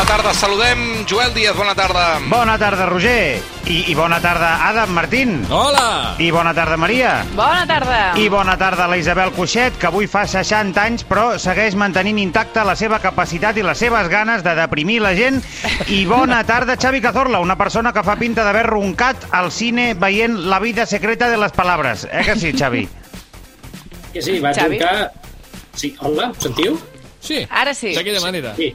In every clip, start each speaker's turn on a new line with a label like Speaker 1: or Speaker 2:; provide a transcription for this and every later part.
Speaker 1: la tarda. Saludem Joel Díaz, bona tarda.
Speaker 2: Bona tarda, Roger. I, I bona tarda, Adam Martín.
Speaker 3: Hola!
Speaker 2: I bona tarda, Maria.
Speaker 4: Bona tarda.
Speaker 2: I bona tarda a la Isabel Cuixet, que avui fa 60 anys, però segueix mantenint intacta la seva capacitat i les seves ganes de deprimir la gent. I bona tarda, Xavi Cazorla, una persona que fa pinta d'haver roncat al cine veient La vida secreta de les palabres. Eh que sí, Xavi?
Speaker 5: Que sí, vaig
Speaker 4: Xavi?
Speaker 5: trucar... Sí, hola, sentiu?
Speaker 3: Sí,
Speaker 4: Ara sí.
Speaker 3: d'aquella manera.
Speaker 5: Sí.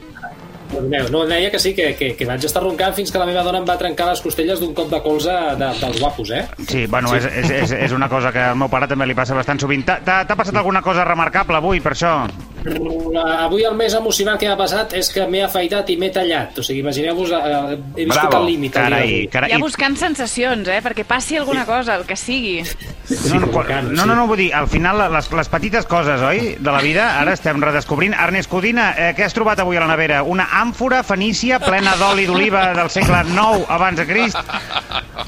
Speaker 5: Perdoneu, no, deia que sí, que, que, que vaig estar roncant fins que la meva dona em va trencar les costelles d'un cop de colze de, dels guapos, eh?
Speaker 2: Sí, bueno, És, és, és, és una cosa que al meu pare també li passa bastant sovint. T'ha passat alguna cosa remarcable avui, per això?
Speaker 5: Avui el més emocionant que m'ha passat és que m'he afaitat i m'he tallat. O sigui, imagineu-vos, eh, he viscut
Speaker 2: Bravo.
Speaker 5: el límit. dia
Speaker 2: Carai, carai.
Speaker 4: Ja buscant sensacions, eh? Perquè passi alguna cosa, el que sigui.
Speaker 2: No, no, quan- no, no, no, vull dir, al final les, les petites coses, oi, de la vida, ara estem redescobrint. Ernest Codina, eh, què has trobat avui a la nevera? Una àmfora fenícia plena d'oli d'oliva del segle IX abans de Crist?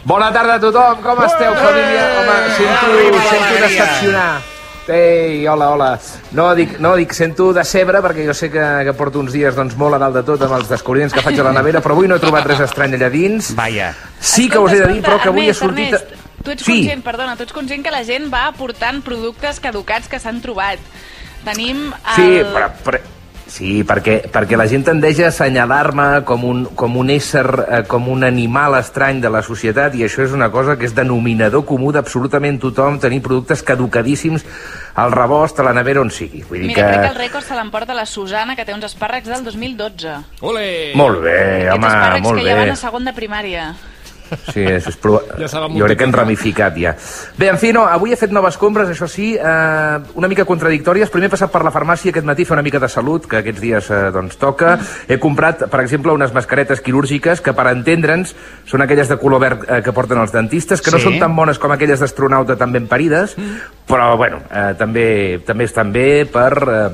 Speaker 6: Bona tarda a tothom, com esteu, família? Home, sento, sento decepcionar. Ei, hola, hola. No dic, no dic sento decebre, perquè jo sé que, que porto uns dies doncs, molt a dalt de tot amb els descobriments que faig a la nevera, però avui no he trobat res estrany allà dins.
Speaker 2: Vaja.
Speaker 6: Sí que us he de dir, però que avui he
Speaker 4: Ernest,
Speaker 6: sortit...
Speaker 4: Ernest, tu ets
Speaker 6: Sí.
Speaker 4: conscient, perdona, tu ets conscient que la gent va aportant productes caducats que s'han trobat. Tenim el...
Speaker 6: Sí, però, però, sí perquè, perquè la gent tendeix a assenyalar-me com, un, com un ésser, eh, com un animal estrany de la societat i això és una cosa que és denominador comú d'absolutament tothom, tenir productes caducadíssims al rebost, a la nevera, on sigui. Vull dir
Speaker 4: Mira, crec que el
Speaker 6: que...
Speaker 4: rècord se l'emporta la Susana, que té uns espàrrecs del 2012.
Speaker 3: Ole!
Speaker 6: Molt bé,
Speaker 4: Aquests
Speaker 6: home,
Speaker 4: espàrrecs
Speaker 6: molt
Speaker 4: que ja van
Speaker 6: bé.
Speaker 4: a segon de primària.
Speaker 6: Sí, és, és prou...
Speaker 3: Ja
Speaker 6: jo crec que han
Speaker 3: multiplicar.
Speaker 6: ramificat ja. Bé, en fi, no, avui he fet noves compres, això sí, eh, una mica contradictòries. Primer he passat per la farmàcia aquest matí a fer una mica de salut, que aquests dies eh, doncs toca. He comprat, per exemple, unes mascaretes quirúrgiques que, per entendre'ns, són aquelles de color verd eh, que porten els dentistes, que no
Speaker 2: Sí.
Speaker 6: són tan bones com aquelles d'astronauta tan ben parides, però, bueno, eh, també, també estan bé per... Eh,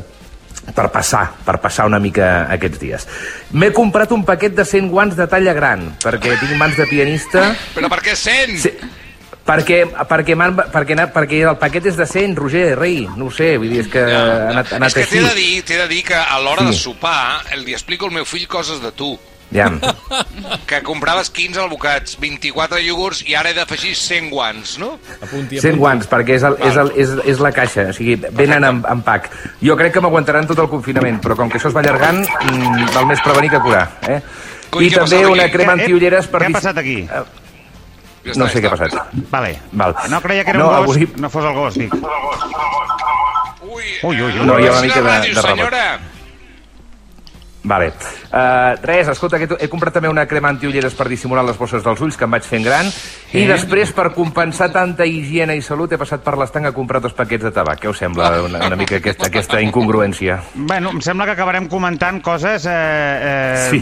Speaker 6: per passar, per passar una mica aquests dies. M'he comprat un paquet de 100 guants de talla gran, perquè tinc mans de pianista...
Speaker 1: Però per què sent?
Speaker 6: Sí, perquè, perquè, m'han- perquè, perquè el paquet és de 100, Roger, rei, no ho sé, vull dir, és que ha anat, ha anat
Speaker 1: és que t'he de, dir, de dir que a l'hora
Speaker 6: Sí.
Speaker 1: de sopar li explico al meu fill coses de tu.
Speaker 6: Ja.
Speaker 1: Que compraves 15 albocats, 24 iogurts i ara he d'afegir 100 guants, no?
Speaker 3: Apunti,
Speaker 6: 100
Speaker 3: apunti.
Speaker 6: guants, perquè és, el, és, el, és, és la caixa, o sigui, venen en, en pack. Jo crec que m'aguantaran tot el confinament, però com que això es va allargant, mm, val més prevenir que curar. Eh?
Speaker 1: Coi,
Speaker 6: I també una
Speaker 1: aquí?
Speaker 6: crema
Speaker 2: Eh, eh,
Speaker 6: antiulleres per...
Speaker 2: Què ha passat aquí?
Speaker 1: Ja
Speaker 6: No sé
Speaker 1: ja
Speaker 6: què ha passat.
Speaker 2: Vale.
Speaker 6: Val.
Speaker 2: No creia que era
Speaker 6: No,
Speaker 2: un gos,
Speaker 6: avui-
Speaker 2: no fos el gos, dic.
Speaker 1: Ui,
Speaker 2: Ui, ui, ui.
Speaker 1: eh,
Speaker 6: No, hi ha una mica de-
Speaker 1: ràdio,
Speaker 6: de rebot. Vale. Uh, res, escolta, que he comprat també una crema antiulleres per dissimular les bosses dels ulls, que em vaig fent gran,
Speaker 2: Sí.
Speaker 6: i després, per compensar tanta higiene i salut, he passat per l'estanc a comprar dos paquets de tabac. Què us sembla una, una mica aquesta, aquesta incongruència?
Speaker 2: Bueno, em sembla que acabarem comentant coses eh, eh,
Speaker 6: Sí.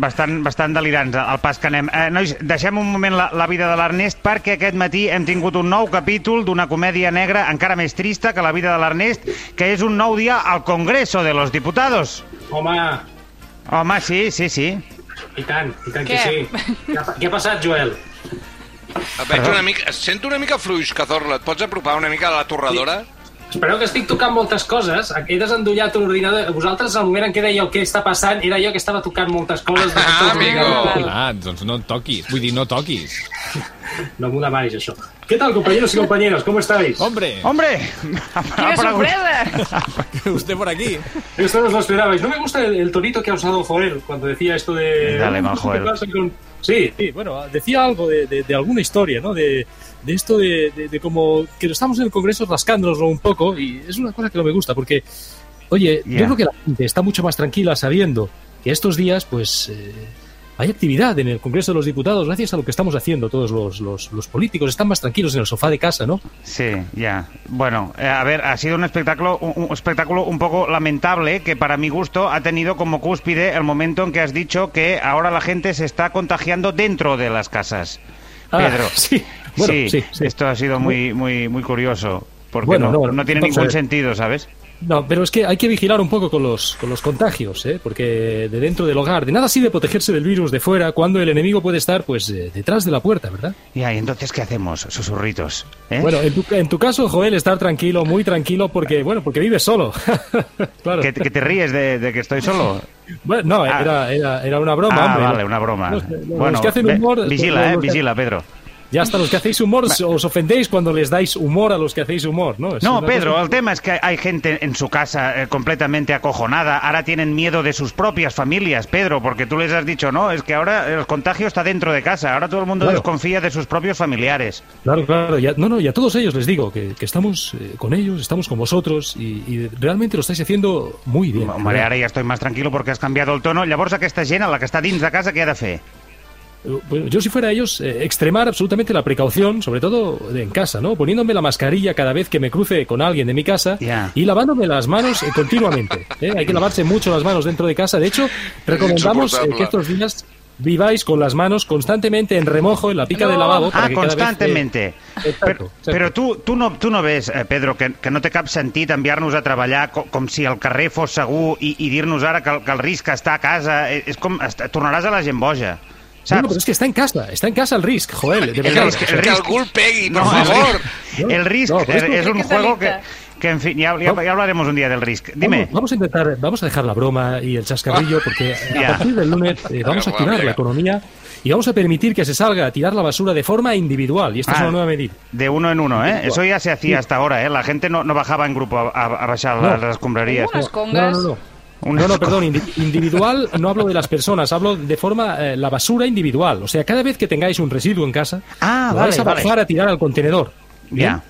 Speaker 2: bastant, bastant delirants al pas que anem. Eh, nois, deixem un moment la, la vida de l'Ernest perquè aquest matí hem tingut un nou capítol d'una comèdia negra encara més trista que la vida de l'Ernest, que és un nou dia al Congreso de los Diputados.
Speaker 5: Home,
Speaker 2: Home, sí, sí, sí.
Speaker 5: i tant, i tant
Speaker 4: Què?
Speaker 5: que sí. Què ha, què ha passat, Joel?
Speaker 1: Veig una mica, sento una mica fluix, Cazorla. Et pots apropar una mica a la torradora?
Speaker 5: Espereu que estic tocant moltes coses. He desendollat l'ordinador. Vosaltres, al moment en què dèieu què està passant, era jo que estava tocant moltes coses. De
Speaker 1: Ah,
Speaker 5: tot
Speaker 1: amigo.
Speaker 3: Ah, doncs no toquis. Vull dir, no toquis.
Speaker 5: No m'ho demanis, això. ¿Qué tal, compañeros y compañeras? ¿Cómo estáis?
Speaker 3: Hombre,
Speaker 2: Hombre!
Speaker 4: Sorpresa!
Speaker 3: usted por aquí.
Speaker 5: Esto no os lo esperabais. No me gusta el, el tonito que ha usado Joel cuando decía esto de...
Speaker 2: Dale, mal,
Speaker 5: ¿Qué
Speaker 2: Joel.
Speaker 5: Sí,
Speaker 7: Sí, bueno, decía algo de, de- de alguna historia, ¿no? De, de esto de, de- de como que estamos en el Congreso rascándonoslo un poco y es una cosa que no me gusta porque, oye,
Speaker 2: Ya.
Speaker 7: yo creo que la gente está mucho más tranquila sabiendo que estos días, pues, eh, hay actividad en el Congreso de los Diputados gracias a lo que estamos haciendo todos los, los- los políticos. Están más tranquilos en el sofá de casa, ¿no?
Speaker 2: Sí, ya. Bueno, eh, a ver, ha sido un espectáculo, un, un espectáculo un poco lamentable que para mi gusto ha tenido como cúspide el momento en que has dicho que ahora la gente se está contagiando dentro de las casas.
Speaker 7: Ah,
Speaker 2: Pedro.
Speaker 7: sí, bueno, sí, sí.
Speaker 2: esto ha sido muy, muy, muy curioso. Porque
Speaker 7: Bueno,
Speaker 2: no,
Speaker 7: no,
Speaker 2: no tiene ningún sentido, ¿sabes?
Speaker 7: No, pero es que hay que vigilar un poco con los, con los contagios, ¿eh? porque de dentro del hogar, de nada sirve protegerse del virus de fuera cuando el enemigo puede estar pues eh, detrás de la puerta, ¿verdad?
Speaker 2: Ya, y entonces, ¿qué hacemos, susurritos? ¿Eh?
Speaker 7: Bueno, en tu, en tu caso, Joel, estar tranquilo, muy tranquilo, porque, bueno, porque vives solo. claro.
Speaker 2: ¿Que, que te ríes de, de que estoy solo?
Speaker 7: Bueno, no,
Speaker 2: Ah.
Speaker 7: era, era, era una broma,
Speaker 2: Ah,
Speaker 7: hombre.
Speaker 2: vale, una broma.
Speaker 7: Los, los
Speaker 2: Bueno,
Speaker 7: que hacen
Speaker 2: ve-
Speaker 7: humor...
Speaker 2: vigila, eh, vigila, Pedro.
Speaker 7: Ya hasta los que hacéis humor os ofendéis cuando les dais humor a los que hacéis humor, ¿no? Es
Speaker 2: No, Pedro,
Speaker 7: cosa-
Speaker 2: el tema es que hay gente en su casa eh, completamente acojonada. Ahora tienen miedo de sus propias familias, Pedro, porque tú les has dicho, no, es que ahora el contagio está dentro de casa. Ahora todo el mundo
Speaker 7: Claro.
Speaker 2: desconfía de sus propios familiares.
Speaker 7: Claro, claro. Ya, no, no, y a todos ellos les digo que, que estamos eh, con ellos, estamos con vosotros y, y realmente lo estáis haciendo muy bien.
Speaker 2: Hombre, ara ja estoy más tranquilo porque has canviado el tono. Llavors aquesta gent, a la que està dins de casa, què ha de fer?
Speaker 7: Bueno, yo si fuera ellos, eh, extremar absolutamente la precaución, sobre todo en casa, ¿no? Poniéndome la mascarilla cada vez que me cruce con alguien de mi casa y lavándome las manos eh, continuamente. ¿eh? Hay que lavarse mucho las manos dentro de casa. De hecho, recomendamos eh, que estos días viváis con las manos constantemente en remojo en la pica del
Speaker 4: No.
Speaker 7: lavabo. para
Speaker 2: Ah,
Speaker 7: que cada vez, eh,
Speaker 2: constantemente.
Speaker 7: Exacto,
Speaker 2: Però,
Speaker 7: exacto.
Speaker 2: però tu, tu, no, tu no ves, eh, Pedro, que, que no té cap sentit enviar-nos a treballar com, com si el carrer fos segur i, i dir-nos ara que, el- que el risc està a casa. És com... est- Tornaràs a la gent boja.
Speaker 7: Bueno,
Speaker 2: Saps?
Speaker 7: pero es que está en casa, está en casa el Risk, joder, de
Speaker 2: El
Speaker 7: verdad.
Speaker 2: Risk,
Speaker 1: Que,
Speaker 2: el
Speaker 1: algú el pegui, per
Speaker 2: No,
Speaker 1: favor.
Speaker 2: risc- El Risk
Speaker 7: No, pero es
Speaker 2: eh, es un
Speaker 4: que es
Speaker 2: juego que, que, en fin, ya, ya, ya hablaremos un día del Risk. Dime.
Speaker 7: Vamos, vamos a intentar, vamos a dejar la broma y el chascarrillo porque eh, a partir del lunes eh, vamos a activar la economía y vamos a permitir que se salga a tirar la basura de forma individual y esta es
Speaker 2: Ah.
Speaker 7: una nueva medida.
Speaker 2: De uno en uno, ¿eh? Eso ya se hacía hasta ahora, ¿eh? La gente no, no bajaba en grupo a, a- a bajar
Speaker 7: No.
Speaker 2: las, las escombrarías.
Speaker 7: No, no, no. No, no, perdón, indi- individual no hablo de las personas, hablo de forma eh, la basura individual. O sea, cada vez que tengáis un residuo en casa,
Speaker 2: Ah,
Speaker 7: lo
Speaker 2: vale,
Speaker 7: vais a
Speaker 2: vale.
Speaker 7: bajar a tirar al contenedor.
Speaker 2: Ya.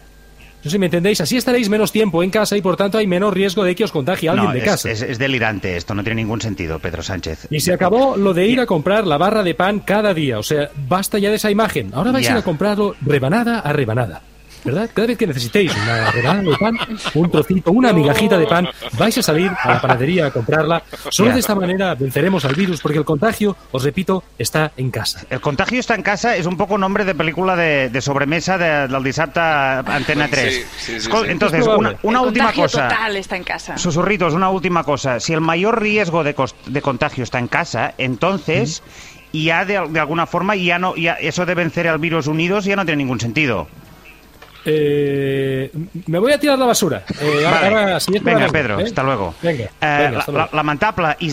Speaker 7: No sé si me entendéis, así estaréis menos tiempo en casa y por tanto hay menor riesgo de que os contagie alguien
Speaker 2: No,
Speaker 7: de
Speaker 2: es,
Speaker 7: casa.
Speaker 2: es- es delirante esto, no tiene ningún sentido, Pedro Sánchez.
Speaker 7: Y se acabó lo de ir a comprar la barra de pan cada día. O sea, basta ya de esa imagen. Ahora vais
Speaker 2: Ya.
Speaker 7: a ir a comprarlo rebanada a rebanada. ¿Verdad? Cada vez que necesitéis una rebanada de pan, un trocito, una migajita de pan, vais a salir a la panadería a comprarla. Solo de esta manera venceremos al virus, porque el contagio, os repito, está en casa.
Speaker 2: El contagio está en casa es un poco nombre de película de, de sobremesa de- del dissabte Antena 3.
Speaker 1: Sí, sí, sí,
Speaker 2: Escol-
Speaker 1: sí.
Speaker 2: Entonces,
Speaker 7: Es
Speaker 2: una, una
Speaker 4: el
Speaker 2: última cosa.
Speaker 4: total está en casa.
Speaker 2: Susurritos, una última cosa. Si el mayor riesgo de, contagio está en casa, entonces ya de, de alguna forma ya no, ya eso de vencer al virus unidos ya no tiene ningún sentido.
Speaker 7: Eh, me voy a tirar la basura. Eh,
Speaker 2: Vale.
Speaker 7: ahora, si para
Speaker 2: Venga, Pedro,
Speaker 7: ¿eh?
Speaker 2: hasta luego.
Speaker 7: Venga,
Speaker 2: Eh,
Speaker 7: venga,
Speaker 2: la-
Speaker 7: hasta
Speaker 2: la-
Speaker 7: luego.
Speaker 2: lamentable, i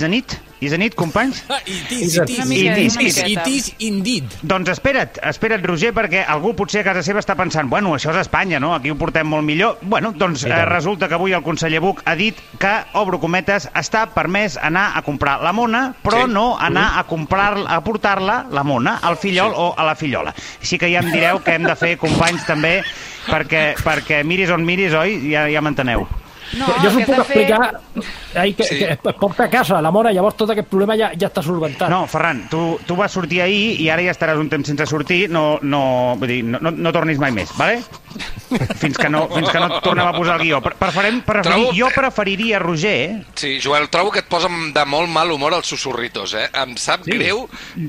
Speaker 2: nit? I nit, companys?
Speaker 3: It is, it is,
Speaker 2: It is,
Speaker 3: it is, it is indeed.
Speaker 2: Doncs espera't, espera't, Roger, perquè algú potser a casa seva està pensant bueno, això és Espanya, no? Aquí ho portem molt millor. Bueno, doncs eh, resulta que avui el conseller Buch ha dit que, obro cometes, està permès anar a comprar la mona, però
Speaker 1: Sí.
Speaker 2: no anar a comprar a portar-la, la mona, al fillol o a la fillola. Així que ja em direu què hem de fer, companys, també, perquè, perquè miris on miris, oi? Ja, ja m'enteneu.
Speaker 4: No,
Speaker 8: jo us ho puc
Speaker 4: de fer...
Speaker 8: explicar ai, que,
Speaker 1: Sí.
Speaker 8: que es porta a casa la mona, llavors tot aquest problema ja, ja està solventat.
Speaker 2: No, Ferran, tu, tu vas sortir ahir i ara ja estaràs un temps sense sortir, no, no, vull dir, no, no, no tornis mai més, vale? Fins que no, fins que no et tornem a posar el guió. Pre- Preferem, preferir,
Speaker 1: Trobo
Speaker 2: jo preferiria, Roger,
Speaker 1: Sí, Joel, trobo que et posa de molt mal humor els susurritos, eh? Em sap
Speaker 2: Sí.
Speaker 1: greu,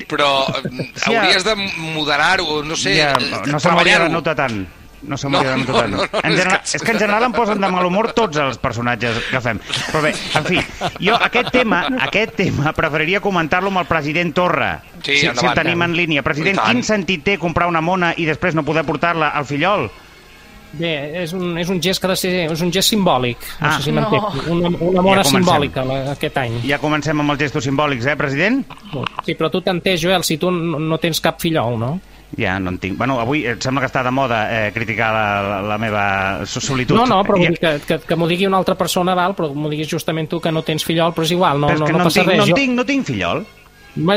Speaker 1: però eh,
Speaker 2: Sí,
Speaker 1: hauries de moderar-ho, no sé,
Speaker 2: ja,
Speaker 1: eh,
Speaker 2: no se m'hauria de
Speaker 1: treballar-ho.
Speaker 2: notar tant. No se
Speaker 1: No, no,
Speaker 2: tant.
Speaker 1: no, no,
Speaker 2: en
Speaker 1: és
Speaker 2: general,
Speaker 1: que-
Speaker 2: és que en general em posen de mal humor tots els personatges que fem. Però bé, en fi, jo aquest tema, aquest tema preferiria comentar-lo amb el president Torra.
Speaker 1: Sí,
Speaker 2: si, si el
Speaker 1: endavant.
Speaker 2: tenim en línia. President, quin sentit té comprar una mona i després no poder portar-la al fillol?
Speaker 8: Bé, és un, és un gest que ha de ser... És un gest simbòlic. No
Speaker 2: Ah.
Speaker 8: sé si
Speaker 4: No.
Speaker 8: m'entenc. Una, una mona
Speaker 2: Ja
Speaker 8: simbòlica la, aquest any.
Speaker 2: Ja comencem amb els gestos simbòlics, eh, president?
Speaker 8: Sí, però tu t'entens, Joel, si tu no, no tens cap fillol, no?
Speaker 2: Ja, no en tinc. Bueno, avui em sembla que està de moda eh, criticar la, la, meva so- solitud.
Speaker 8: No, no, però
Speaker 2: Ja-
Speaker 8: que, que, que m'ho digui una altra persona, val, però m'ho diguis justament tu que no tens fillol, però és igual, no,
Speaker 2: Però és
Speaker 8: no, no,
Speaker 2: no, en
Speaker 8: passa
Speaker 2: tinc,
Speaker 8: res.
Speaker 2: no, en
Speaker 8: jo,
Speaker 2: tinc, no tinc fillol.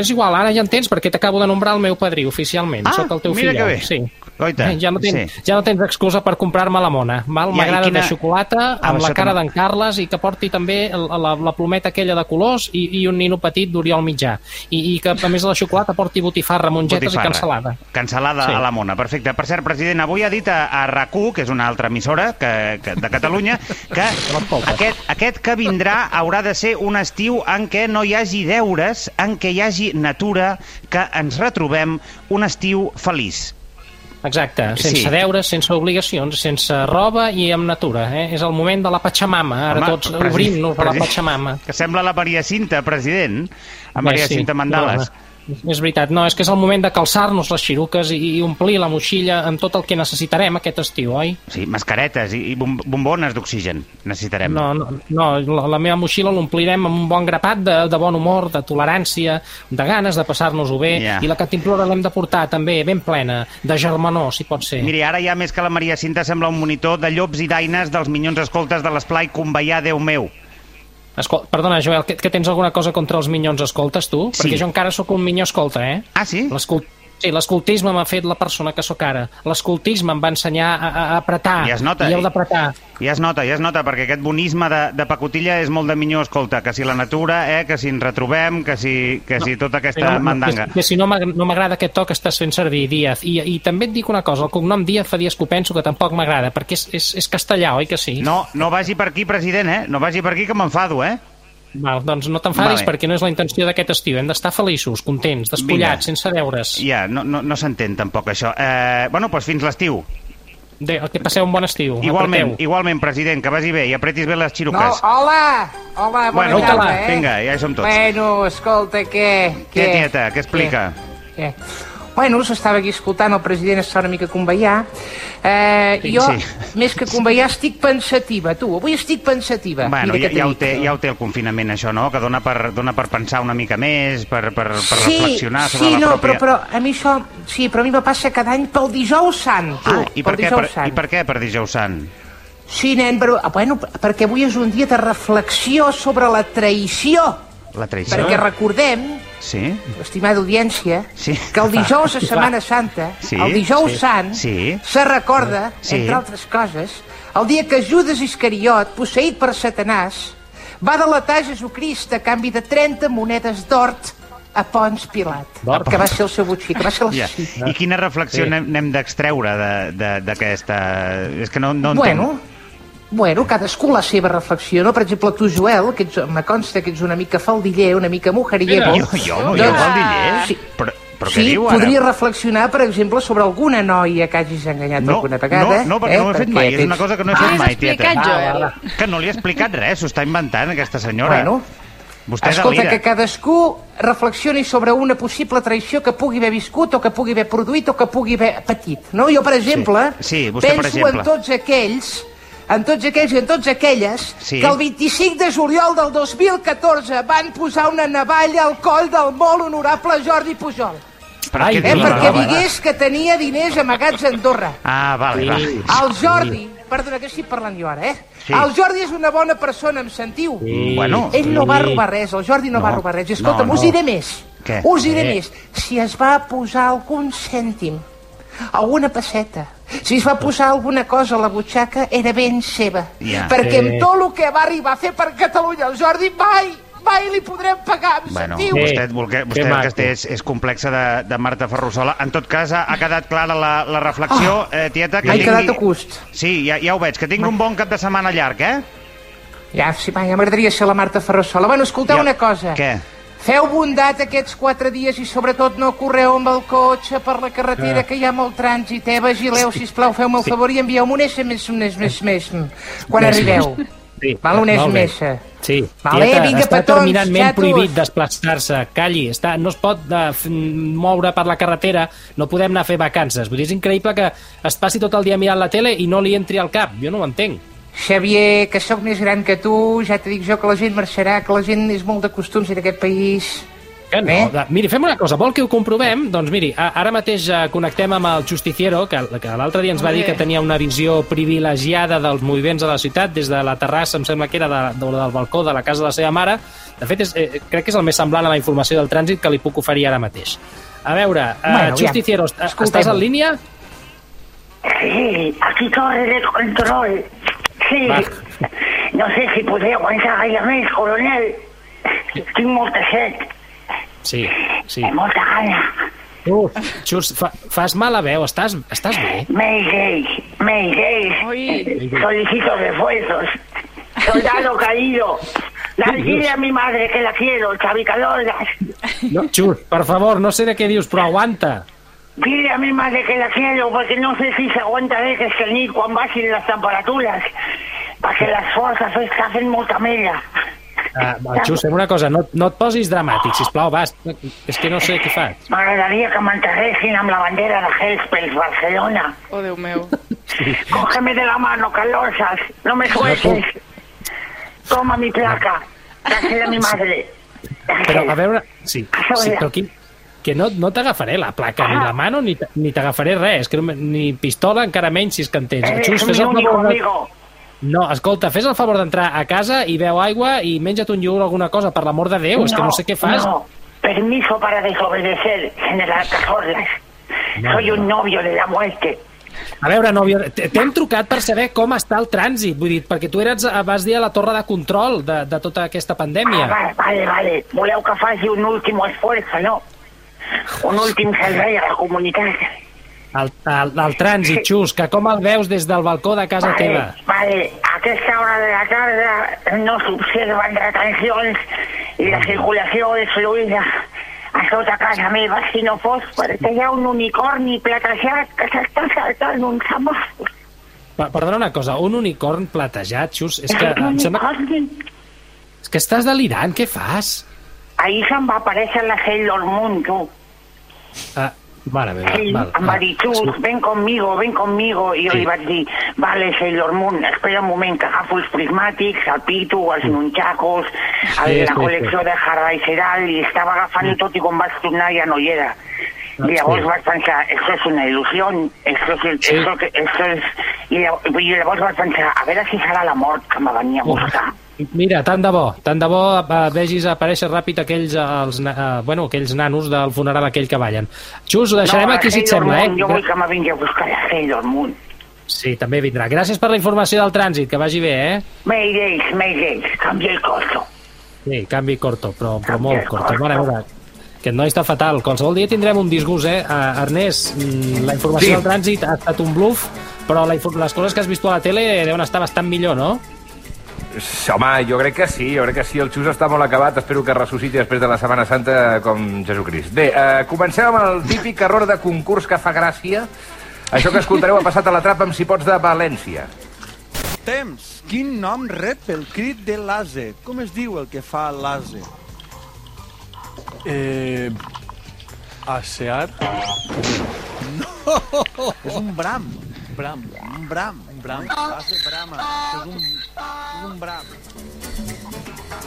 Speaker 8: És igual, ara ja entens perquè t'acabo de nombrar el meu padrí oficialment.
Speaker 2: Ah,
Speaker 8: Sóc el teu
Speaker 2: mira
Speaker 8: fillol.
Speaker 2: que bé.
Speaker 8: Sí.
Speaker 2: Goita,
Speaker 8: ja, no tens,
Speaker 2: sí.
Speaker 8: ja no tens excusa per comprar-me la mona. val?
Speaker 2: Ja, i
Speaker 8: M'agrada
Speaker 2: quina-
Speaker 8: de xocolata,
Speaker 2: Ah,
Speaker 8: amb
Speaker 2: això
Speaker 8: la cara d'en Carles i que porti també el- la, la plometa aquella de colors i, i un nino petit d'Oriol Mitjà. I, I que a més la xocolata porti botifarra, mongetes
Speaker 2: Botifarra.
Speaker 8: i cansalada.
Speaker 2: Cansalada
Speaker 8: Sí.
Speaker 2: a la mona, perfecte. Per cert, president, avui ha dit a, a RAC1, que és una altra emissora que, que, de Catalunya, que aquest, aquest que vindrà haurà de ser un estiu en què no hi hagi deures, en què hi hagi natura, que ens retrobem un estiu feliç.
Speaker 8: Exacte, sense
Speaker 2: Sí.
Speaker 8: deures, sense obligacions, sense roba i amb natura. Eh? És el moment de la Pachamama. Ara
Speaker 2: Home,
Speaker 8: tots obrim-nos a la Pachamama.
Speaker 2: Que sembla la Maria Cinta, president, a Maria
Speaker 8: sí,
Speaker 2: Cinta Mandales.
Speaker 8: perdona. És veritat, no, és que és el moment de calçar-nos les xiruques i, i omplir la motxilla amb tot el que necessitarem aquest estiu, oi?
Speaker 2: Sí, mascaretes i, i bom- bombones d'oxigen necessitarem.
Speaker 8: No, no, no la, la meva motxilla l'omplirem amb un bon grapat de, de bon humor, de tolerància, de ganes de passar-nos-ho bé,
Speaker 2: Ja.
Speaker 8: i la cantimplora l'hem de portar també ben plena, de germanor, si pot ser.
Speaker 2: Miri, ara ja més que la Maria Cinta sembla un monitor de llops i daines dels minyons escoltes de l'esplai Conveià, Déu meu.
Speaker 8: Escol perdona, Joel, que, que tens alguna cosa contra els minyons escoltes, tu?
Speaker 2: Sí.
Speaker 8: Perquè jo encara sóc un minyó escolta, eh?
Speaker 2: Ah, sí?
Speaker 8: L'escol- Sí, l'escoltisme m'ha fet la persona que sóc ara. L'escoltisme em va ensenyar a, a a apretar.
Speaker 2: Ja es nota,
Speaker 8: I heu d'apretar.
Speaker 2: Ja es nota, ja es nota, perquè aquest bonisme de, de pacotilla és molt de minyó escolta, que si la natura, eh, que si ens retrobem, que si, que si tota aquesta
Speaker 8: no,
Speaker 2: mandanga.
Speaker 8: Que, que si no no m'agrada aquest to que estàs fent servir, Díaz. I, I també et dic una cosa, el cognom Díaz fa dies que ho penso que tampoc m'agrada, perquè és, és, és castellà, oi que sí?
Speaker 2: No, no vagi per aquí, president, eh? No vagi per aquí que m'enfado, eh?
Speaker 8: Val, doncs no t'enfadis
Speaker 2: Vale.
Speaker 8: perquè no és la intenció d'aquest estiu. Hem d'estar feliços, contents, despullats,
Speaker 2: Vinga.
Speaker 8: sense deures.
Speaker 2: Ja, no, no, no s'entén tampoc això. Eh, bueno, doncs fins l'estiu.
Speaker 8: De, que passeu un bon estiu.
Speaker 2: Igualment,
Speaker 8: Apreteu.
Speaker 2: igualment, president, que vagi bé i apretis bé les
Speaker 9: No,
Speaker 2: xiruques.
Speaker 9: hola! Hola, bona
Speaker 2: Bueno,
Speaker 9: tarda, eh?
Speaker 2: vinga, ja hi som tots.
Speaker 9: Bueno, escolta, què...
Speaker 2: Què, tieta, què explica?
Speaker 9: Què? Bueno, us estava aquí escoltant el president, està una mica conveià. Eh,
Speaker 2: Sí,
Speaker 9: jo,
Speaker 2: sí.
Speaker 9: més que conveià, estic pensativa, tu. Avui estic pensativa.
Speaker 2: Bueno,
Speaker 9: Mira
Speaker 2: ja, ja, ho té, ja ho té el confinament, això, no? Que dona per, dona per pensar una mica més, per, per, per reflexionar sobre
Speaker 9: sí,
Speaker 2: la
Speaker 9: no,
Speaker 2: pròpia...
Speaker 9: però, però a mi això... Sí, però a mi me passa cada any pel dijous sant, tu.
Speaker 2: Ah, i per, què, per,
Speaker 9: sant.
Speaker 2: I per què per dijous sant?
Speaker 9: Sí, nen, però... ah, Bueno, perquè avui és un dia de reflexió sobre la traïció.
Speaker 2: La traïció?
Speaker 9: Perquè recordem,
Speaker 2: Sí?
Speaker 9: estimada audiència,
Speaker 2: Sí.
Speaker 9: que el dijous de Setmana Santa,
Speaker 2: Sí,
Speaker 9: el dijous
Speaker 2: sí,
Speaker 9: sant,
Speaker 2: sí.
Speaker 9: se recorda,
Speaker 2: Sí.
Speaker 9: entre altres coses, el dia que Judas Iscariot, posseït per Satanàs, va delatar Jesucrist a canvi de 30 monedes d'or a Pons Pilat, que va ser el seu butxí, que va ser el...
Speaker 2: Ja. I quina reflexió
Speaker 8: Sí.
Speaker 2: n'hem d'extreure de- de- d'aquesta... És que no, no entenc.
Speaker 9: bueno, cadascú la seva reflexió, no? Per exemple, tu, Joel, que ets, me consta que ets una mica faldiller, una mica mujeriego...
Speaker 2: Jo, jo, no, jo,
Speaker 9: Doncs-
Speaker 2: Valdiller?
Speaker 9: Sí.
Speaker 2: Però, però què
Speaker 9: sí,
Speaker 2: diu ara?
Speaker 9: podria reflexionar, per exemple, sobre alguna noia que hagis enganyat
Speaker 2: No,
Speaker 9: alguna vegada.
Speaker 2: no, no, perquè
Speaker 9: eh?
Speaker 2: no ho he fet mai, és una cosa que no he fet
Speaker 4: Has
Speaker 2: mai, tieta.
Speaker 4: Joel.
Speaker 2: Que no li he explicat res, s'ho està inventant, aquesta senyora.
Speaker 9: Bueno,
Speaker 2: Vostè
Speaker 9: escolta,
Speaker 2: delira.
Speaker 9: que cadascú reflexioni sobre una possible traïció que pugui haver viscut o que pugui haver produït o que pugui haver patit. No? Jo, per exemple,
Speaker 2: Sí, vostè, per
Speaker 9: penso
Speaker 2: exemple.
Speaker 9: en tots aquells en tots aquells i en tots aquelles
Speaker 2: Sí.
Speaker 9: que el 25 de juliol del 2014 van posar una navalla al coll del molt honorable Jordi Pujol.
Speaker 2: Però
Speaker 8: Ai,
Speaker 9: Eh, perquè digués que tenia diners amagats a Andorra.
Speaker 2: Ah, vale, va.
Speaker 9: El Jordi, perdona que estic parlant jo ara, eh?
Speaker 2: Sí.
Speaker 9: El Jordi és una bona persona, em sentiu?
Speaker 2: Bueno,
Speaker 9: Ell no va robar res, el Jordi no,
Speaker 2: No,
Speaker 9: va robar res. I escolta'm,
Speaker 2: no,
Speaker 9: us
Speaker 2: no.
Speaker 9: diré més.
Speaker 2: Què?
Speaker 9: Us diré més. Si es va posar algun cèntim, alguna passeta, si es va posar alguna cosa a la butxaca, era ben seva.
Speaker 2: Ja.
Speaker 9: Perquè amb tot el que va arribar a fer per Catalunya el Jordi, mai, mai li podrem pagar, em
Speaker 2: Bueno,
Speaker 9: sentiu?
Speaker 2: vostè, vostè, vostè
Speaker 8: que
Speaker 2: el
Speaker 8: maco.
Speaker 2: que té és, és complexa de, de Marta Ferrusola. En tot cas, ha, ha quedat clara la, la reflexió, eh, tieta, que
Speaker 9: M'ha
Speaker 2: tingui...
Speaker 9: quedat a gust.
Speaker 2: Sí, ja, ja ho veig, que tingui un bon cap de setmana llarg, eh?
Speaker 9: Ja, sí, ja m'agradaria ser la Marta Ferrusola. Bueno, escolteu
Speaker 2: Ja.
Speaker 9: una cosa.
Speaker 2: Què?
Speaker 9: Feu bondat aquests quatre dies i sobretot no correu amb el cotxe per la carretera que hi ha molt trànsit, eh? Vigileu, sisplau, feu-me el favor i envieu-me un SMS més, més, més, quan arribeu.
Speaker 8: Sí.
Speaker 9: Val, un. SMS.
Speaker 8: Sí.
Speaker 9: Vale,
Speaker 8: Tieta,
Speaker 9: vinga,
Speaker 8: està
Speaker 9: petons,
Speaker 8: terminantment
Speaker 9: xatos.
Speaker 8: prohibit desplaçar-se. Calli, està, no es pot de, f- moure per la carretera, no podem anar a fer vacances. Vull dir, és increïble que es passi tot el dia mirant la tele i no li entri al cap. Jo no ho entenc.
Speaker 9: Xavier, que sóc més gran que tu, ja t'he dit jo que la gent marxarà, que la gent és molt de costums en aquest país.
Speaker 8: Que no.
Speaker 9: Eh?
Speaker 8: Miri, fem una cosa, vol que ho comprovem? Doncs miri, ara mateix eh, connectem amb el Justiciero, que, que l'altre dia ens va dir que tenia una visió privilegiada dels moviments de la ciutat, des de la terrassa, em sembla que era de, de, del balcó de la casa de la seva mare. De fet, és, eh, crec que és el més semblant a la informació del trànsit que li puc oferir ara mateix. A veure, eh,
Speaker 9: Bueno,
Speaker 8: Justiciero,
Speaker 9: escoltem-ho.
Speaker 8: estàs en línia?
Speaker 10: Sí, aquí torre de control. Sí.
Speaker 8: Va.
Speaker 10: No sé si podré aguantar gaire més, coronel. Tinc molta set,
Speaker 8: Sí, sí.
Speaker 10: molta gana.
Speaker 8: Uf, Just, fa, fas mala veu, estàs, estàs bé?
Speaker 10: Mayday, Mayday.
Speaker 4: Uy.
Speaker 10: Solicito refuerzos. Soldado caído. Dile a mi madre que la quiero, chavicaloras.
Speaker 8: No, Just, per favor, no sé de què dius, però aguanta.
Speaker 10: Dile a mi madre que la quiero porque no sé si se aguantaré que escanir quan baixin les temperatures. Perquè les forces es que hacen molta mella.
Speaker 8: Uh, Xus, fem una cosa, no, no et posis dramàtic, sisplau, vas. És que no sé què faig.
Speaker 10: M'agradaria que m'enterressin amb la bandera de Hellspells Barcelona.
Speaker 4: Oh, Déu meu.
Speaker 10: Cógeme de la mano, Calosas. No me sueltes. Toma mi placa. Dásela a mi madre.
Speaker 8: Però, a veure... Sí, sí però aquí, que no, no t'agafaré la placa, ni la mano, ni, ni t'agafaré res, que no, ni pistola, encara menys si és que en tens.
Speaker 10: Eres
Speaker 8: Xus, fes el favor de... No, escolta, fes el favor d'entrar a casa i beu aigua i menja't un iogurt o alguna cosa, per l'amor de Déu, és que no sé què fas.
Speaker 10: No, permiso para desobedecer, general Cazorlas.
Speaker 8: No,
Speaker 10: Soy
Speaker 8: no.
Speaker 10: un novio de la muerte.
Speaker 8: A veure, nòvio, t'hem trucat per saber com està el trànsit, vull dir, perquè tu eres, vas dir, a la torre de control de, de tota aquesta
Speaker 10: Ah,
Speaker 8: pandèmia.
Speaker 10: vale, vale, vale. Voleu que faci un últim esforç, no? Un últim servei a la comunitat.
Speaker 8: El, el, el trànsit, Xus, que com el veus des del balcó de casa
Speaker 10: Vale,
Speaker 8: teva?
Speaker 10: vale. A aquesta hora de la tarda no s'observen retencions i la circulació és fluida a sota casa meva si no fos perquè hi ha un unicorni platejat que s'està saltant un semàfor.
Speaker 8: Perdona una cosa, un unicorn platejat, Xus, és que
Speaker 10: Un
Speaker 8: em sembla és que estàs delirant, què fas?
Speaker 10: Ahir se'm va aparèixer la Sailor Moon, tu.
Speaker 8: Ah, mare meva,
Speaker 10: Sí,
Speaker 8: val.
Speaker 10: va dir, tu,
Speaker 8: Sí.
Speaker 10: ven conmigo, ven conmigo. I jo
Speaker 8: Sí.
Speaker 10: li vaig dir, vale, Sailor Moon, espera un moment, que agafo els prismàtics, el pito, els nunchacos, el,
Speaker 8: Sí,
Speaker 10: la
Speaker 8: sí,
Speaker 10: col·lecció
Speaker 8: sí.
Speaker 10: de Harvey Seral, i estava agafant tot i quan vaig tornar ja no hi era. Llavors
Speaker 8: sí.
Speaker 10: vaig pensar, esto es una ilusión, esto es,
Speaker 8: Sí.
Speaker 10: es... I llavors, I llavors vaig pensar, a veure si serà la mort que me venia a buscar.
Speaker 8: Mira, tant de bo, tant de bo eh, vegis aparèixer ràpid aquells, eh, els, eh, bueno, aquells nanos del funeral aquell que ballen. Xus, ho deixarem
Speaker 10: no,
Speaker 8: aquí si et sembla,
Speaker 10: Moon, Jo
Speaker 8: eh?
Speaker 10: vull que me vingui a buscar la Sailor Moon.
Speaker 8: Sí, també vindrà. Gràcies per la informació del trànsit, que vagi bé, eh?
Speaker 10: Maydays, Maydays, canvia el corto.
Speaker 8: Sí, canvi corto, però, però molt corto. Mare meva, aquest noi està fatal. Qualsevol dia tindrem un disgust, eh? Uh, Ernest, mm, la informació
Speaker 6: Sí.
Speaker 8: del trànsit ha estat un bluff, però la, les coses que has vist a la tele deuen estar bastant millor, no?
Speaker 6: Sí, Home, jo crec que sí, jo crec que sí. El Xus està molt acabat, espero que ressusciti després de la Setmana Santa com Jesucrist. Bé, eh, comencem amb el típic error de concurs que fa gràcia. Això que escoltareu ha passat a la trapa amb si pots de València.
Speaker 11: Temps. Quin nom rep el crit de l'ase? Com es diu el que fa l'ase?
Speaker 12: Eh, asear.
Speaker 11: No! És un bram. Bram. Un bram. Un bram. L'ase brama. És un, és un bram.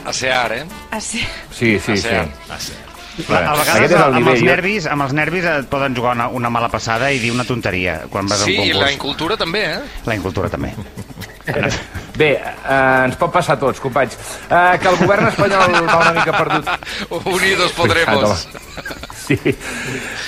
Speaker 1: A Sear, eh?
Speaker 4: Ah, sí.
Speaker 6: Sí, sí, sí.
Speaker 1: Asear.
Speaker 2: A
Speaker 6: Aquest
Speaker 2: vegades
Speaker 6: és el
Speaker 2: amb els,
Speaker 6: eh?
Speaker 2: nervis, amb els nervis et poden jugar una, una mala passada i dir una tonteria quan vas
Speaker 1: Sí,
Speaker 2: a un
Speaker 1: i
Speaker 2: concurs.
Speaker 1: la incultura també, eh?
Speaker 2: La incultura també.
Speaker 6: Bé, eh, ens pot passar a tots, companys. Eh, que el govern espanyol va una mica perdut.
Speaker 1: Unidos podremos.
Speaker 6: Sí.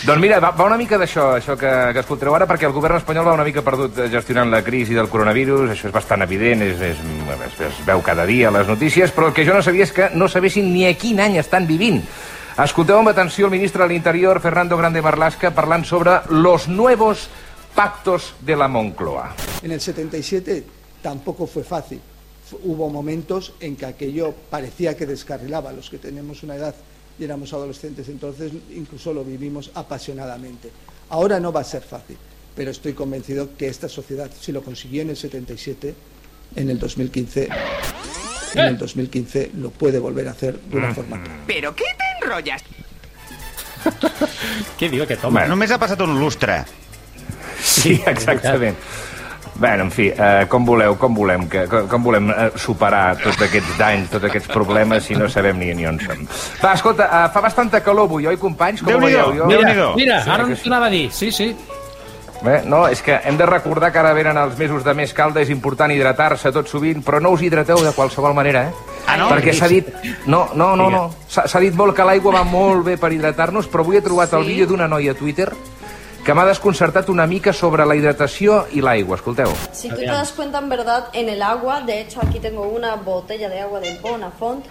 Speaker 6: Doncs mira, va, va una mica d'això, això que, que escoltareu ara, perquè el govern espanyol va una mica perdut eh, gestionant la crisi del coronavirus, això és bastant evident, és, és, es, es veu cada dia a les notícies, però el que jo no sabia és que no sabessin ni a quin any estan vivint. Escolteu amb atenció el ministre de l'Interior, Fernando Grande Marlasca, parlant sobre los nuevos pactos de la Moncloa.
Speaker 13: En el 77 tampoco fue fácil. Hubo momentos en que aquello parecía que descarrilaba. Los que tenemos una edad y éramos adolescentes entonces incluso lo vivimos apasionadamente. Ahora no va a ser fácil, pero estoy convencido que esta sociedad, si lo consiguió en el 77, en el 2015, en el 2015 lo puede volver a hacer de una forma clara.
Speaker 14: ¿Pero qué te enrollas?
Speaker 8: Què diu aquest home?
Speaker 2: Només ha passat un lustre.
Speaker 6: Sí, exactament. Bé, en fi, eh, com voleu, com volem, que, com, com volem eh, superar tots aquests danys, tots aquests problemes, si no sabem ni, ni on som. Va, escolta, eh, fa bastanta calor avui, oi, companys? Com ho veieu? Jo...
Speaker 8: Mira, mira,
Speaker 6: Sí,
Speaker 8: ara no t'anava a dir. Sí, sí.
Speaker 6: Bé, no, és que hem de recordar que ara venen els mesos de més calda, és important hidratar-se tot sovint, però no us hidrateu de qualsevol manera, eh?
Speaker 2: Ah, no?
Speaker 6: Perquè s'ha dit... No, no, no, no. S'ha dit molt que l'aigua va molt bé per hidratar-nos, però avui he trobat el
Speaker 15: Sí?
Speaker 6: vídeo d'una noia a Twitter que m'ha desconcertat una mica sobre la hidratació i l'aigua. Escolteu.
Speaker 15: Si tú te das cuenta, en verdad, en el agua, de hecho aquí tengo una botella de agua de Bonafont,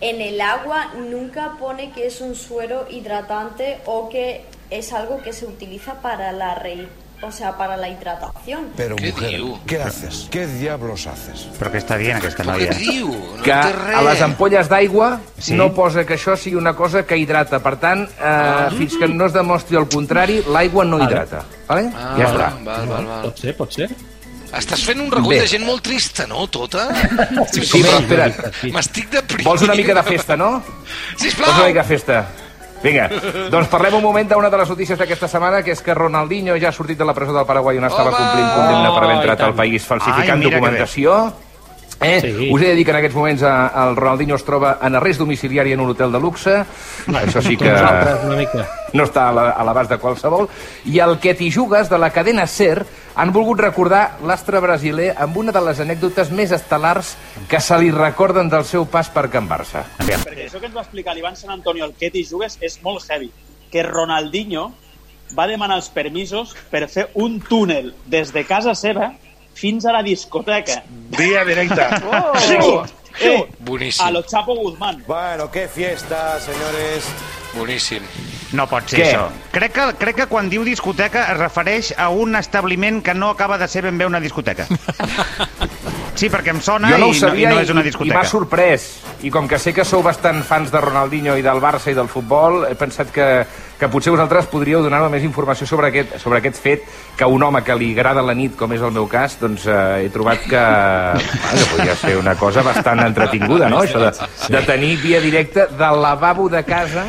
Speaker 15: en el agua nunca pone que es un suero hidratante o que es algo que se utiliza para la re- o sea, para la hidratación.
Speaker 16: Pero, mujer, ¿qué haces? ¿Qué diablos haces?
Speaker 2: Però què està dient aquesta
Speaker 1: Però
Speaker 2: noia?
Speaker 1: què diu? No
Speaker 6: que
Speaker 1: té res.
Speaker 6: a les ampolles d'aigua
Speaker 2: Sí.
Speaker 6: sí. no posa que això sigui una cosa que hidrata. Per tant, eh, ah. fins que no es demostri el contrari, l'aigua no hidrata. Vale?
Speaker 1: Ah,
Speaker 6: ja està.
Speaker 1: Val, val, val.
Speaker 8: Pot ser, pot ser.
Speaker 1: Estàs fent un recull
Speaker 6: Bé.
Speaker 1: de gent molt trista, no, tota?
Speaker 6: Sí, sí, però espera't.
Speaker 1: M'estic deprimint.
Speaker 6: Vols una mica de festa, no?
Speaker 1: Sisplau!
Speaker 6: Vols una mica de festa? Vinga, doncs parlem un moment d'una de les notícies d'aquesta setmana, que és que Ronaldinho ja ha sortit de la presó del Paraguai on estava
Speaker 1: Home!
Speaker 6: complint condemna per haver
Speaker 7: Oh,
Speaker 6: entrat al país falsificant
Speaker 2: Ai,
Speaker 6: documentació. Eh?
Speaker 7: Sí.
Speaker 6: Us he de dir que en aquests moments eh, el Ronaldinho es troba en arrest domiciliari en un hotel de luxe. Això sí que
Speaker 7: Nosaltres, una mica.
Speaker 6: no està a la- a l'abast de qualsevol. I el que t'hi jugues de la cadena SER han volgut recordar l'astre brasiler amb una de les anècdotes més estel·lars que se li recorden del seu pas per Can Barça.
Speaker 14: Perquè això que ens va explicar l'Ivan Sant Antonio, el Ketty Jugues, és molt heavy. Que Ronaldinho va demanar els permisos per fer un túnel des de casa seva fins a la discoteca.
Speaker 16: Vía directa.
Speaker 14: Oh! Eh,
Speaker 1: Boníssim.
Speaker 14: a lo Chapo Guzmán.
Speaker 16: Bueno, qué fiesta, señores.
Speaker 1: Boníssim.
Speaker 2: No pot ser
Speaker 6: Què?
Speaker 2: això. Crec que, crec que quan diu discoteca es refereix a un establiment que no acaba de ser ben bé una discoteca. Sí, perquè em sona
Speaker 6: Jo no ho
Speaker 2: i,
Speaker 6: sabia
Speaker 2: no, i no és una
Speaker 6: i- i
Speaker 2: discoteca.
Speaker 6: m'ha sorprès. I com que sé que sou bastant fans de Ronaldinho i del Barça i del futbol, he pensat que, que potser vosaltres podríeu donar-me més informació sobre aquest, sobre aquest fet que un home que li agrada la nit, com és el meu cas, doncs eh, he trobat que, bueno, que podria ser una cosa bastant entretinguda, no? Això de, de tenir via directa del lavabo de casa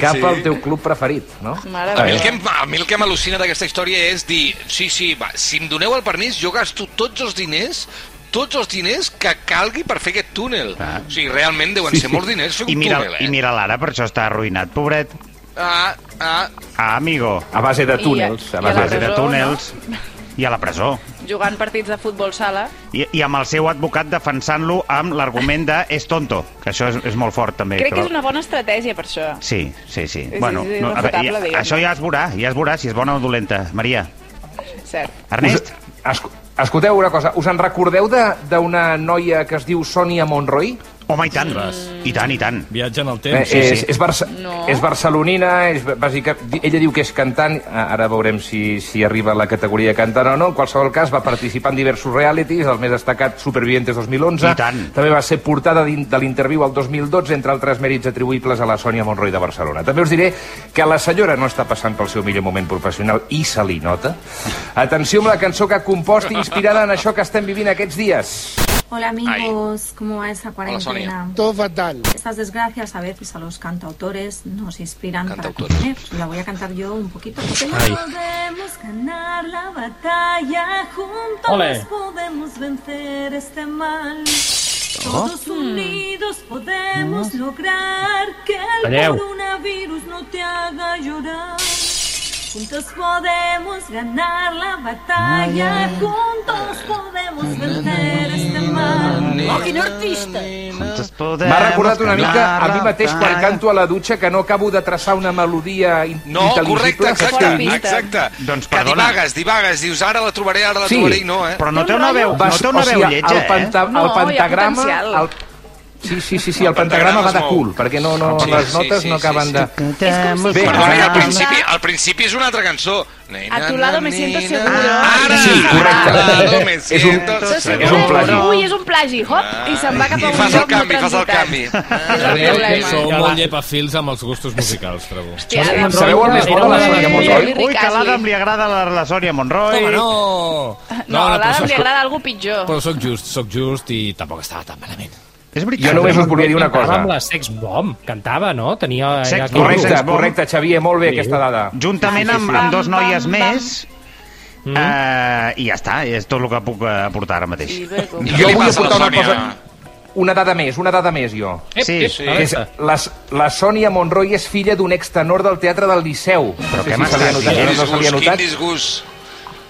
Speaker 6: cap
Speaker 1: Sí.
Speaker 6: al teu club preferit, no?
Speaker 1: A mi, el que, em- a mi el que m'al·lucina d'aquesta història és dir, sí, sí, va, si em doneu el permís, jo gasto tots els diners tots els diners que calgui per fer aquest túnel.
Speaker 2: Ah.
Speaker 1: O sigui, realment deuen ser molts diners fer un
Speaker 2: I mira,
Speaker 1: túnel, eh?
Speaker 2: I mira l'ara, per això està arruïnat, pobret.
Speaker 1: Ah, ah,
Speaker 2: Ah, amigo.
Speaker 6: A base de
Speaker 4: I a-
Speaker 6: túnels.
Speaker 4: i
Speaker 6: A
Speaker 4: a
Speaker 6: base
Speaker 2: A base de
Speaker 4: presó,
Speaker 2: túnels. I a la presó.
Speaker 4: Jugant partits de futbol sala.
Speaker 2: I, I amb el seu advocat defensant-lo amb l'argument de és tonto, que això és, és molt fort també.
Speaker 4: Crec que
Speaker 2: però-
Speaker 4: és una bona estratègia per això.
Speaker 2: Sí, sí, sí.
Speaker 4: És-
Speaker 2: bueno,
Speaker 4: és
Speaker 2: no, a veure, ja, això ja es veurà, ja es veurà si és bona o dolenta. Maria.
Speaker 4: Cert.
Speaker 2: Ernest?
Speaker 6: Us, esco- escolteu una cosa, us en recordeu de- d'una noia que es diu Sònia Monroy?
Speaker 2: Home, i tant. I tant, i tant.
Speaker 3: Viatge en el
Speaker 6: Eh,
Speaker 3: temps.
Speaker 6: és, és, Barça,
Speaker 4: No.
Speaker 6: és barcelonina, és bàsica, ella diu que és cantant, ara veurem si, si arriba a la categoria de cantant o no, en qualsevol cas va participar en diversos realities, el més destacat Supervivientes 2011,
Speaker 2: I tant.
Speaker 6: també va ser portada de l'interviu al 2012, entre altres mèrits atribuïbles a la Sònia Monroy de Barcelona. També us diré que la senyora no està passant pel seu millor moment professional i se li nota. Atenció amb la cançó que ha compost inspirada en això que estem vivint aquests dies.
Speaker 17: Hola amigos, ¿cómo va esa cuarentena?
Speaker 16: Todo fatal.
Speaker 17: Estas desgracias a veces a los cantautores nos inspiran para componer. La voy a cantar yo un poquito. porque Podemos ganar la batalla, juntos
Speaker 8: Ole.
Speaker 17: podemos vencer este mal. Todos unidos podemos lograr que el coronavirus no te haga llorar. Juntos podemos ganar la batalla, juntos podemos vencer.
Speaker 15: Oh, quin artista!
Speaker 6: M'ha recordat una mica a mi mateix quan canto a la dutxa que no acabo de traçar una melodia
Speaker 1: no, correcte, exacte, exacte.
Speaker 2: Doncs
Speaker 1: que divagues, divagues, dius ara la trobaré, ara la
Speaker 6: Sí,
Speaker 1: trobaré i no, eh?
Speaker 2: Però no
Speaker 4: Té
Speaker 2: té
Speaker 4: un
Speaker 2: una veu, no té una veu lletja,
Speaker 6: el,
Speaker 2: eh?
Speaker 6: penta, el pentagrama... El, sí, sí, sí, sí, el,
Speaker 1: El
Speaker 6: pentagrama va de
Speaker 1: pentagrama
Speaker 6: cul, perquè no, no,
Speaker 1: Sí,
Speaker 6: les
Speaker 1: sí,
Speaker 6: notes
Speaker 1: sí,
Speaker 6: no
Speaker 1: sí,
Speaker 6: acaben
Speaker 1: sí.
Speaker 6: de...
Speaker 4: És com si
Speaker 6: Bé,
Speaker 1: i al
Speaker 6: Ah.
Speaker 1: principi, al principi és una altra cançó.
Speaker 4: A tu lado me siento seguro.
Speaker 1: Ara!
Speaker 6: Sí, correcte.
Speaker 1: A lado me
Speaker 6: És un- és un plagi.
Speaker 4: Ui, és un plagi, hop, i se'n va cap a
Speaker 1: I
Speaker 4: un
Speaker 1: fas el
Speaker 4: lloc no
Speaker 1: canvi, fas el canvi.
Speaker 3: Sou molt llepafils amb els gustos musicals, trobo.
Speaker 6: Sabeu el més bo de la Sònia Monroy?
Speaker 2: Ui, que a l'Adam li agrada la, la Sònia Monroy.
Speaker 3: Home, no!
Speaker 4: No, a l'Adam li agrada algú pitjor.
Speaker 3: Però sóc just, sóc just i tampoc estava tan malament.
Speaker 2: És veritat.
Speaker 6: Jo només us volia dir una
Speaker 8: Cantava
Speaker 6: cosa.
Speaker 8: amb la Sex Bomb, cantava, no? Tenia...
Speaker 2: Sex
Speaker 8: ja.
Speaker 6: Correcte,
Speaker 2: Sex Bomb.
Speaker 6: correcte, Xavier, molt bé
Speaker 8: Sí.
Speaker 6: aquesta dada.
Speaker 2: Juntament amb, amb dos noies més, eh, i ja està, és tot el que puc aportar ara mateix.
Speaker 1: Què
Speaker 6: Jo
Speaker 1: li
Speaker 6: vull aportar una cosa... Una dada més, una dada més, jo.
Speaker 8: Ep,
Speaker 2: Sí,
Speaker 8: ep,
Speaker 2: sí.
Speaker 6: és, la, la Sònia Monroy és filla d'un extenor del Teatre del Liceu.
Speaker 2: Però
Speaker 6: no sé
Speaker 2: què
Speaker 6: si
Speaker 2: m'estàs dient?
Speaker 6: no,
Speaker 1: Quin
Speaker 6: notat.
Speaker 1: disgust.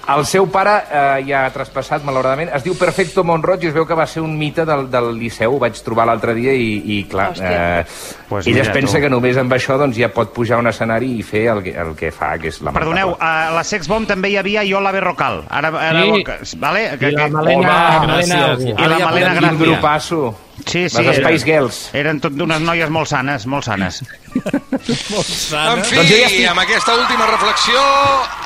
Speaker 6: El seu pare eh, ja ha traspassat, malauradament. Es diu Perfecto Monroig i es veu que va ser un mite del, del Liceu. Ho vaig trobar l'altre dia i, i clar,
Speaker 4: Hòstia.
Speaker 6: eh,
Speaker 2: Pues
Speaker 6: ella es pensa
Speaker 2: tu.
Speaker 6: que només amb això doncs, ja pot pujar a un escenari i fer el que, el que fa, que és la
Speaker 2: Perdoneu, a la Sex Bomb també hi havia Yola Berrocal. Ara, ara
Speaker 8: Sí.
Speaker 2: vale?
Speaker 8: I la Malena...
Speaker 6: Home,
Speaker 8: Malena
Speaker 3: gràcies.
Speaker 2: I la Malena Gràcia.
Speaker 6: grupasso.
Speaker 2: Sí, sí.
Speaker 6: Les Spice Girls.
Speaker 2: Eren tot d'unes noies molt sanes, molt sanes.
Speaker 1: En fi,
Speaker 6: Doncs ja estic-
Speaker 1: amb aquesta última reflexió,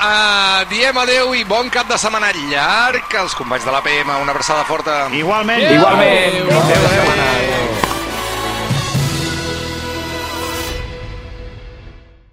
Speaker 1: eh, diem adeu i bon cap de setmana llarg als companys de la PM. Una abraçada forta.
Speaker 2: Igualment.
Speaker 6: Igualment. Adéu, adéu.